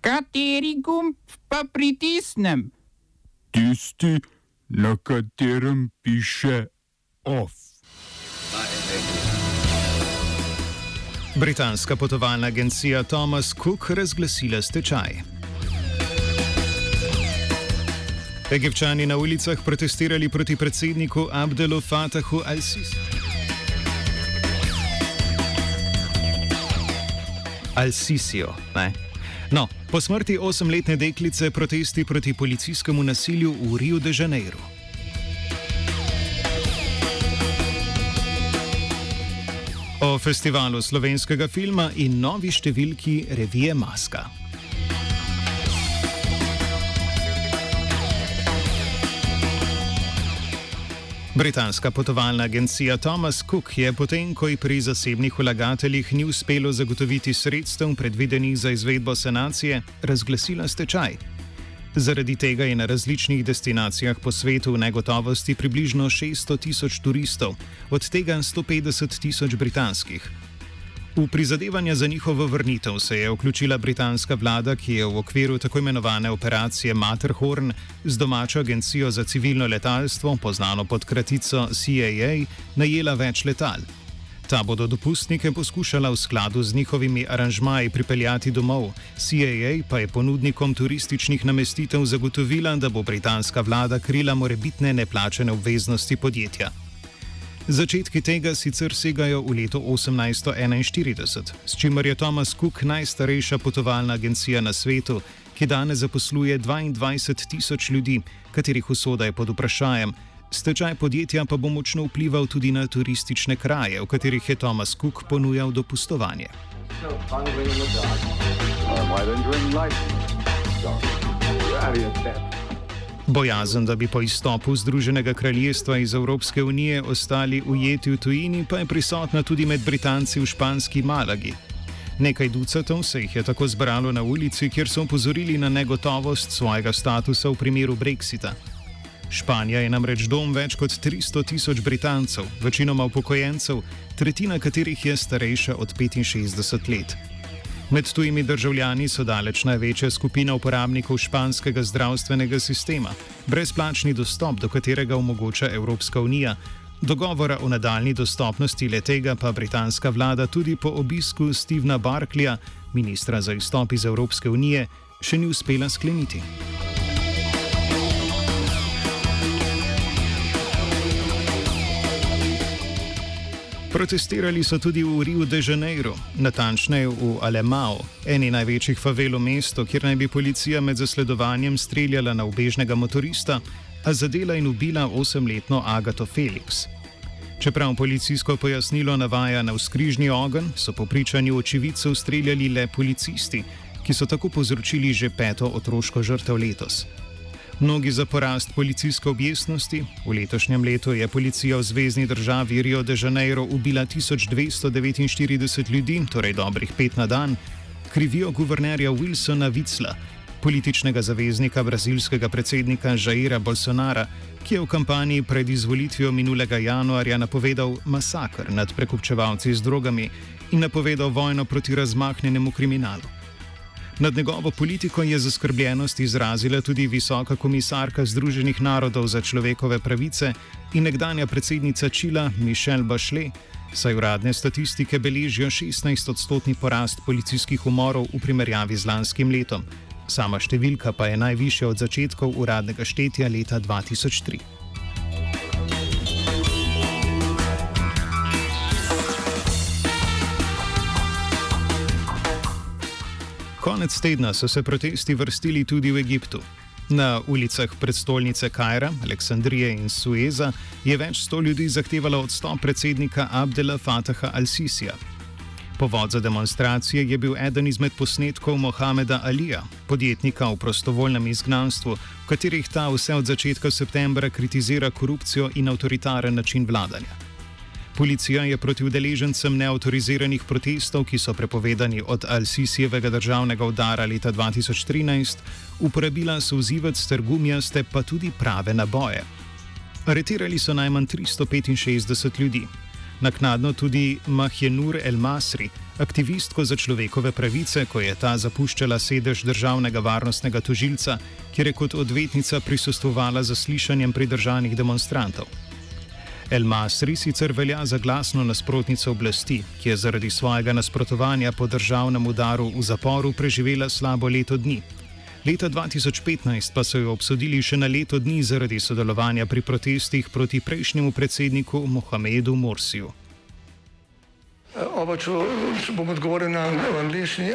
Kateri gumb pa pritisnem? Tisti, na katerem piše OF. Britanska potovalna agencija Thomas Cook razglasila stečaj. Egipčani na ulicah protestirali proti predsedniku Abdelu Fatahu al-Sisi. Al-Sisijo, ne? No, po smrti osemletne deklice protesti proti policijskemu nasilju v Rio de Janeiro. O festivalu slovenskega filma in novi številki revije Maska. Britanska potovalna agencija Thomas Cook je potem, ko ji pri zasebnih vlagateljih ni uspelo zagotoviti sredstev predvidenih za izvedbo sanacije, razglasila stečaj. Zaradi tega je na različnih destinacijah po svetu v negotovosti približno 600 tisoč turistov, od tega 150 tisoč britanskih. V prizadevanja za njihovo vrnitev se je vključila britanska vlada, ki je v okviru tako imenovane operacije Matterhorn z domačo agencijo za civilno letalstvo, poznano pod kratico CAA, najela več letal. Ta bodo dopustnike poskušala v skladu z njihovimi aranžmaji pripeljati domov, CAA pa je ponudnikom turističnih namestitev zagotovila, da bo britanska vlada krila morebitne neplačene obveznosti podjetja. Začetki tega sicer segajo v leto 1841, s čimer je Thomas Cook najstarejša potovalna agencija na svetu, ki danes zaposluje 22 tisoč ljudi, katerih usoda je pod vprašanjem. Stečaj podjetja pa bo močno vplival tudi na turistične kraje, v katerih je Thomas Cook ponujal dopustovanje. Bojazen, da bi po izstopu Združenega kraljestva iz Evropske unije ostali ujeti v tujini, pa je prisotna tudi med Britanci v španski Malagi. Nekaj ducatov se jih je tako zbralo na ulici, kjer so upozorili na negotovost svojega statusa v primeru Brexita. Španija je namreč dom več kot 300 tisoč Britancev, večinoma upokojencev, tretjina katerih je starejša od 65 let. Med tujimi državljani so daleč največja skupina uporabnikov španskega zdravstvenega sistema, brezplačni dostop do katerega omogoča Evropska unija. Dogovora o nadaljni dostopnosti letega pa britanska vlada tudi po obisku Stevena Barkleya, ministra za izstop iz Evropske unije, še ni uspela skleniti. Protestirali so tudi v Rio de Janeiro, natančneje v Alemao, eni največjih favel v mestu, kjer naj bi policija med zasledovanjem streljala na ubežnega motorista, a zadela in ubila osemletno Agato Felix. Čeprav policijsko pojasnilo navaja na vzkrižni ogenj, so po pričanju očividcev streljali le policisti, ki so tako povzročili že peto otroško žrtev letos. Mnogi za porast policijske objestnosti. V letošnjem letu je policija v zvezdni državi Rio de Janeiro ubila 1249 ljudi, torej dobrih pet na dan, krivijo guvernerja Wilsona Vicla, političnega zaveznika brazilskega predsednika Jaira Bolsonara, ki je v kampanji pred izvolitvijo minulega januarja napovedal masakr nad prekupčevalci z drogami in napovedal vojno proti razmahnjenemu kriminalu. Nad njegovo politiko je zaskrbljenost izrazila tudi visoka komisarka Združenih narodov za človekove pravice in nekdanja predsednica Čila Mišel Bašle, saj uradne statistike beležijo 16-odstotni porast policijskih umorov v primerjavi z lanskim letom. Sama številka pa je najvišja od začetkov uradnega štetja leta 2003. Konec tedna so se protesti vrstili tudi v Egiptu. Na ulicah predstolnice Kajra, Aleksandrije in Sueza je več sto ljudi zahtevalo odstop predsednika Abdela Fataha al-Sisija. Povod za demonstracije je bil eden izmed posnetkov Mohameda Alija, podjetnika v prostovoljnem izgnanstvu, v katerih ta vse od začetka septembra kritizira korupcijo in avtoritaren način vladanja. Policija je proti udeležencem neautoriziranih protestov, ki so prepovedani od Al-Sisijevega državnega udara leta 2013, uporabila sozivec ter gumijaste, pa tudi prave naboje. Aretirali so najmanj 365 ljudi. naknadno tudi Mahjenur El Masri, aktivistko za človekove pravice, ko je ta zapuščala sedež državnega varnostnega tožilca, kjer je kot odvetnica prisustvovala zaslišanjem pridržanih demonstrantov. El Masri sicer velja za glasno nasprotnico oblasti, ki je zaradi svojega nasprotovanja po državnem udaru v zaporu preživela slabo leto dni. Leta 2015 pa so jo obsodili še na leto dni zaradi sodelovanja pri protestih proti prejšnjemu predsedniku Mohamedu Morsiju. Oba, če, če bom odgovoril na angliški.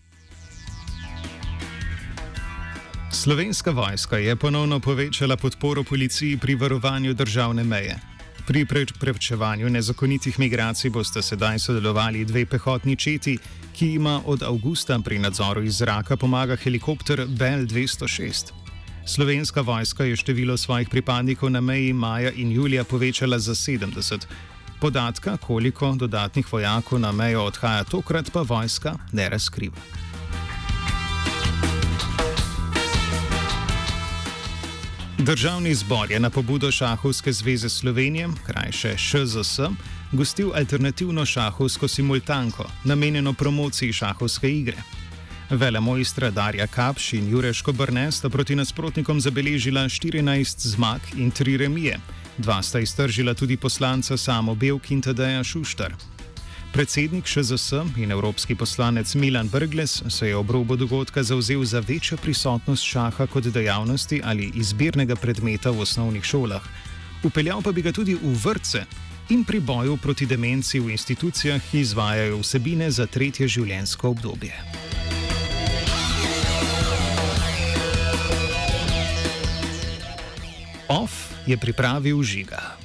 Slovenska vojska je ponovno povečala podporo policiji pri varovanju državne meje. Pri pre- preučevanju nezakonitih migracij boste sedaj sodelovali dve pehotni četi, ki ima od avgusta pri nadzoru iz zraka pomaga helikopter Bell 206. Slovenska vojska je število svojih pripadnikov na meji maja in julija povečala za 70. Podatka, koliko dodatnih vojakov na mejo odhaja tokrat, pa vojska ne razkriva. Državni zbor je na pobudo Šahovske zveze Slovenije, krajše ŠZS, gostil alternativno šahovsko simultanko, namenjeno promociji šahovske igre. Vele mojstra Darja Kapš in Jureško Brne sta proti nasprotnikom zabeležila 14 zmag in 3 remije. Dva sta iztržila tudi poslanca Samo Belk in Tadeja Šuštar. Predsednik ŠZS in evropski poslanec Milan Brgles se je ob robu dogodka zauzel za večjo prisotnost šaha kot dejavnosti ali izbirnega predmeta v osnovnih šolah. Upeljal pa bi ga tudi v vrtce in pri boju proti demenci v institucijah, ki izvajajo vsebine za tretje življenjsko obdobje. OF je pripravil žiga.